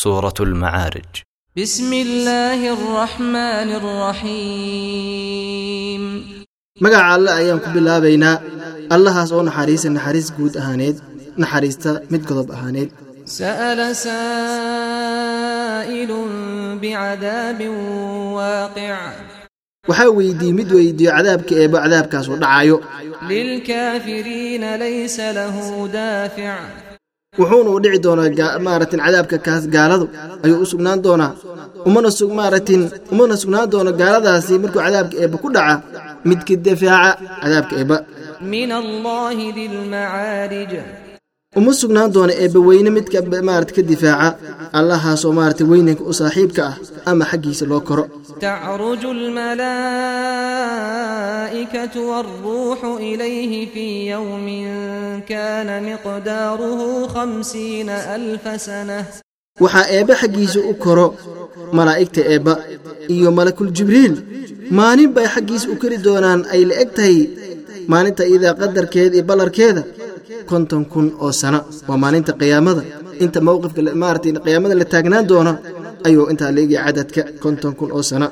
سورة المعارج بسم الله الرحمن الرحيم magaca alle ayaan ku bilaabaynaa allahaas oo naxariisa naxariis guud ahaaneed naxariista mid godob ahaaneed سأل سائل بعذاب واقع waxaa weydiiyey mid weydiiyo cadaabka eebo cadaabkaas oo dhacayo للكافرين ليس له دافع wuxuuna u dhici doonaa maaragtin cadaabka kaas gaaladu. Ayuu u sugnaan doonaa. Umana maaragtin umana sugnaan doona gaaladaasi markuu cadaabka eebba ku dhaca midki difaaca cadaabka eebba. Uma sugnaan doona eebba weyne midka maarata ka difaaca. Allahaasoo maarata weynanka u saaxiibka ah ama xaggiisa loo koro. تعرج الملائكة والروح إليه في يوم كان مقداره خمسين ألف سنة waxaa eebbe xaggiisa u koro malaa'igta eebba iyo malakul jibriil maalin bay xaggiisa u kori doonaan ay la eg tahay maalinta iyadaa qadarkeeda iyo ballarkeeda konton kun oo sano waa maalinta qiyaamada inta mowqifka la- maaragtay qiyaamada la taagnaan doono ayuu intaa leegaya cadadka konton kun oo sana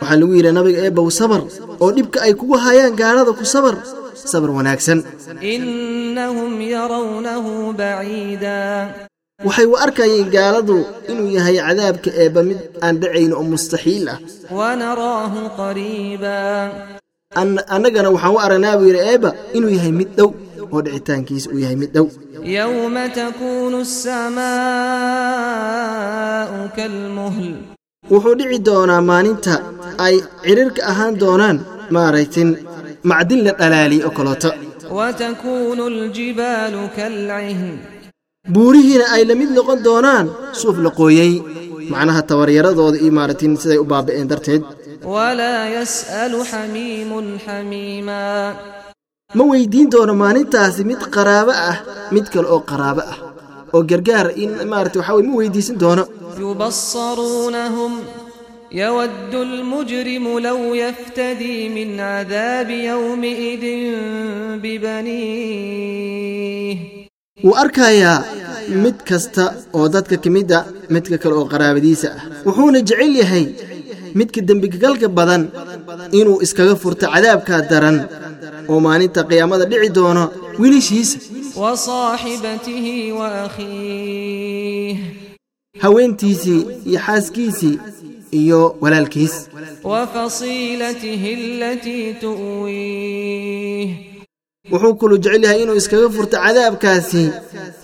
waxaa lagu yidhi nabiga eebbow sabar oo dhibka ay kugu hayaan gaalada ku sabar sabar wanaagsan. Waxay u arkayeen gaaladu inuu yahay cadaabka eebba mid aan dhacayn oo mustaxiil ah. Annagana waxaan u aragnaa buu yidhi eebba inuu yahay mid dhow oo dhicitaankiisa uu yahay mid dhow. Yowma takuunu asamaau kalmuhl. Wuxuu dhici doonaa maalinta ay cirirka ahaan doonaan maaraytin macdin la dhalaaliyey oo kaloota watakuunu ljibaalu kalcihn buurihiina ay la mid noqon doonaan suuf la qooyey macnaha tabaryaradooda iyo maaratin siday u baaba'een darteed. Walaa yas'alu xamiimun xamiima ma weydiin doono maalintaasi mid qaraabo ah mid kale oo qaraabo ah oo gargaar in maarata waxaa weye ma weydiisan doono يبصرونهم يود المجرم لو يفتدي من عذاب يومئذ ببنيه wuu arkayaa mid kasta oo dadka ka mid a midka kale oo qaraabadiisa ah wuxuuna jecel yahay midka dembigalka badan inuu iskaga furto cadaabkaa daran oo maalinta qiyaamada dhici doono wiilishiisa haweentiisii iyo xaaskiisii iyo walaalkiis. Wuxuu kulu jecel yahay inuu iskaga furto cadaabkaasi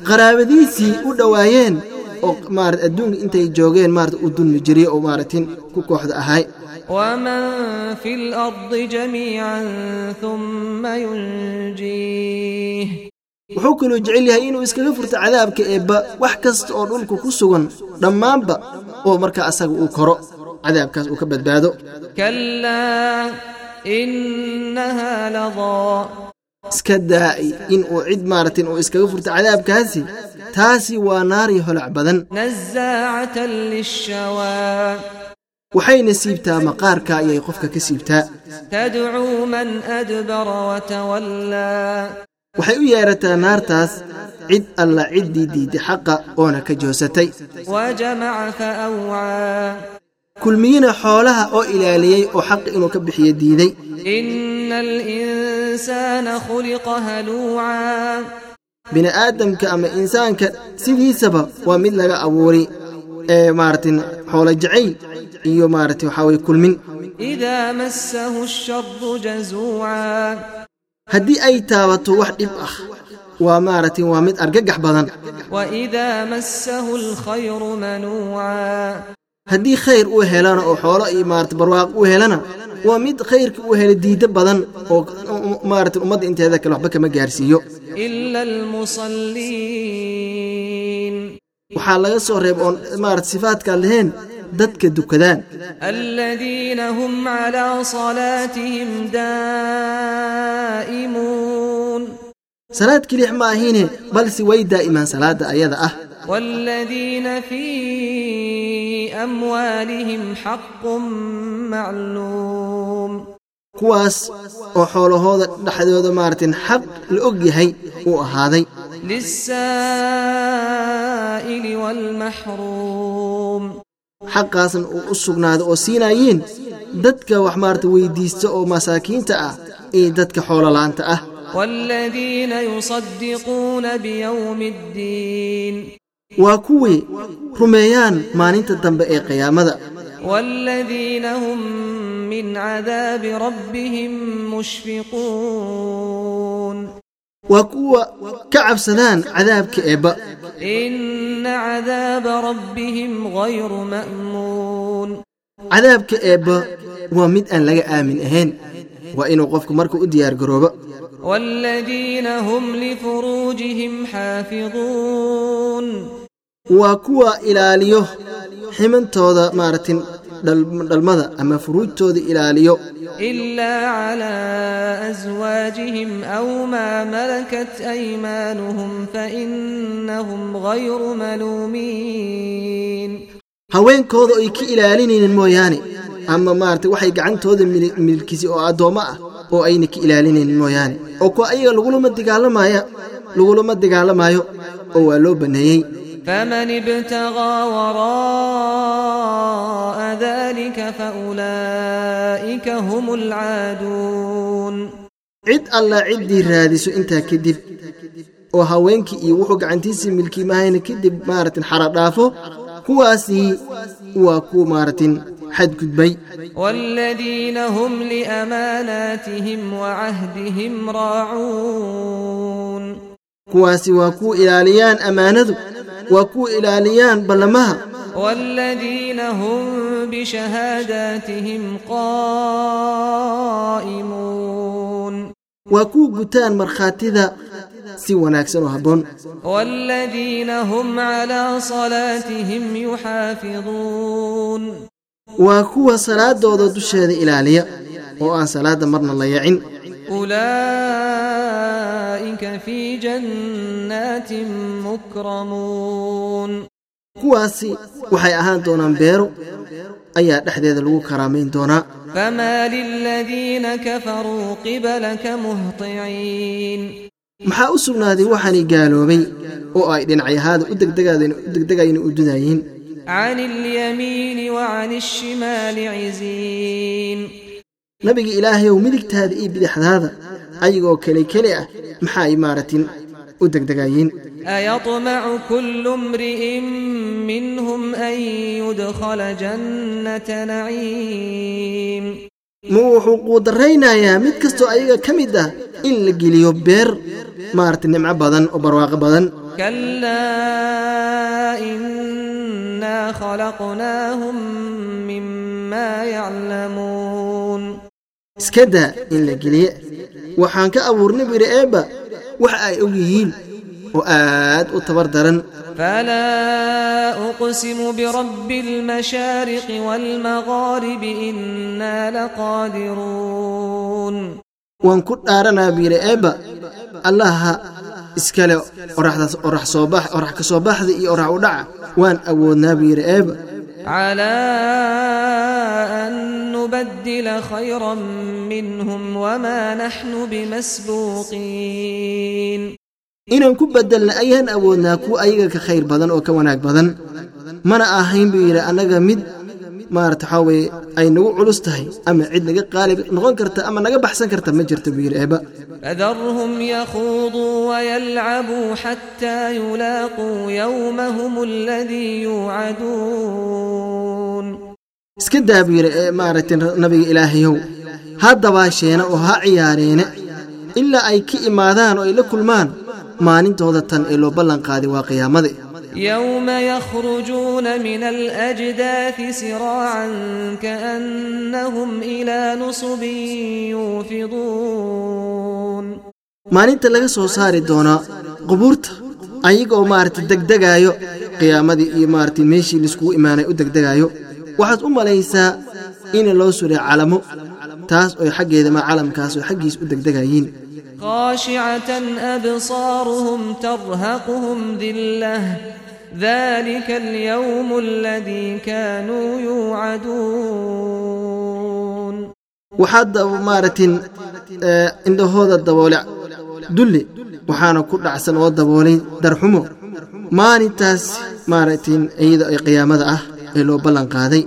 qaraabadiisii u dhowaayeen oo marat adduunka intay joogeen marat u dulmi jiriye oo maaratin ku kooxda ahay. ومن في الأرض جميعا ثم ينجيه wuxuu kaluu jecel yahay inuu iskaga furto cadaabka eebba wax kasta oo dhulka ku sugan dhammaanba oo markaa asaga uu koro cadaabkaas uu ka badbaado كلا إنها لظى iska daa'i inuu cid maaratin uu iskaga furto cadaabkaasi taasi waa naari holac badan نزاعة للشوى waxayna siibtaa maqaarka ayay qofka ka siibtaa. Waxay u yeerataa naartaas cid alla ciddii diidda xaqa oona ka joosatay. Kulmiyina xoolaha oo ilaaliyey oo xaq inuu ka bixiyo diiday. Bini aadamka ama insaanka sidiisaba waa mid laga abuuri ee maaratin xoolo jacayl iyo maarata waxaa weye kulmin. Haddii ay taabato wax dhib ah waa maarata waa mid argagax badan. Haddii khayr uu helana oo xoolo iyo maarata barwaaq uu helana waa mid khayrka uu helay diiddo badan oo maarata ummadda inteeda kale waxba kama gaarsiiyo waxaa laga soo reeb oon marat sifaadka lahayn dadka dukadaan. Aladiina hum calaa salaatihim daa'imuun. Salaad kelix ma ahiine balse way daa'imaan salaadda ayada ah. Waaladiina fii amwaalihim xaqun macluum. Kuwaas oo xoolahooda dhexdooda maaratin xaq la og yahay uu ahaaday lilsaa'ili waalmaxruum xaqaasan uu u sugnaada oo siinayiin dadka wax maarata weydiista oo masaakiinta ah iyo dadka xoololaanta ah waaladiina yusaddiquuna biyowmi addiin waa kuwii rumeeyaan maalinta dambe ee qiyaamada waaladiina hum min cadaabi rabbihim mushfiquun waa kuwa ka cabsadaan cadaabka eebba. Cadaabka eebba waa mid aan laga aamin ahayn. Waa inuu qofku marka u diyaar garoobo. Waa kuwa ilaaliyo ximantooda maaragtin dhalmada ama furuujtooda ilaaliyo. إلا على أزواجهم أو ما ملكت أيمانهم فإنهم غير ملومين. Haweenkooda ay ka ilaalinaynin mooyaane. Ama maarata waxay gacantooda milkisi oo addoommo ah oo ayna ka ilaalinaynin mooyaane. Oo kuwa ayaga lagulama dagaalamaya lagulama dagaalamaayo oo waa loo banneeyey فأولئك هم العادون cid alla ciddii raadiso intaa kadib oo haweenkii iyo wuxuu gacantiisii milkiimahayna kadib maaratin xara dhaafo kuwaasii waa kuwa maaratin xadgudbay والذين هم لأماناتهم وعهدهم راعون kuwaasi waa kuwa ilaaliyaan ammaanadu waa kuwa ilaaliyaan ballamaha والذين هم بشهاداتهم قائمون waa kuwa gutaan markhaatida si wanaagsan oo habboon والذين هم على صلاتهم يحافظون waa kuwa salaadooda dusheeda ilaaliya oo aan salaadda marna la yacin أولئك في جنات مكرمون kuwaasi waxay ahaan doonaan beero ayaa dhexdeeda lagu karaamayn doonaa. Maxaa u sugnaaday waxaani gaaloobay oo ay dhinacyahaada u degdegayna u dudayiin nabiga ilaahayow midigtaada iyo bidixdaada ayagoo keli keli ah maxaa ay maaratin u degdegayiin أيطمع كل امرئ منهم أن يدخل جنة نعيم ma wuxuu quudaraynayaa mid kastoo ayaga ka mid ah in la geliyo beer maarata nimco badan oo barwaaqo badan كلا إنا خلقناهم مما يعلمون iska daa in la geliye waxaan ka abuurnay biri eebba wax ay og yihiin oo aad u tabar daran فلا أقسم برب المشارق والمغارب إنا لقادرون waan ku dhaaranaa biyiri eebba allaha iskale oraxdaas orax soo bax orax ka soo baxda iyo orax u dhaca waan awoodnaa biyiri eebba على أن نبدل خيرا منهم وما نحن بمسبوقين inaan ku bedelna ayaan awoodnaa kuwa ayaga ka khayr badan oo ka wanaag badan. Mana ahayn buu yidhi annaga mid maarata waxaa weye ay nagu culus tahay ama cid naga qaalib noqon karta ama naga baxsan karta ma jirta buu yidhi eeba. fadarhum yakhuuduu wayalcabuu xataa yulaaquu yowmahum aladii yuucaduun iska daa buu yidhi maaragtay nabiga ilaahayow ha dabaasheena oo ha ciyaareene ilaa ay ka imaadaan oo ay la kulmaan maalintooda tan ee loo ballan qaaday waa qiyaamada. Yowma yakhrujuuna min alajdaadi siraacan kaannahum ilaa nusubin yuufiduun. Maalinta laga soo saari doonaa qubuurta ayagoo maaragtay degdegaayo qiyaamadii iyo maaragtay meeshii laiskugu imaanay u degdegaayo waxaad u malaysaa in loo suray calamo taas oy xaggeeda ma calamkaas oo xaggiis u degdegayiin خاشعة أبصارهم ترهقهم ذلة ذلك اليوم الذي كانوا يوعدون waxaad maaragtin indhahooda daboole dulli waxaana ku dhacsan oo daboolay darxumo maalintaas maaragtay iyada ee qiyaamada ah ee loo ballan qaaday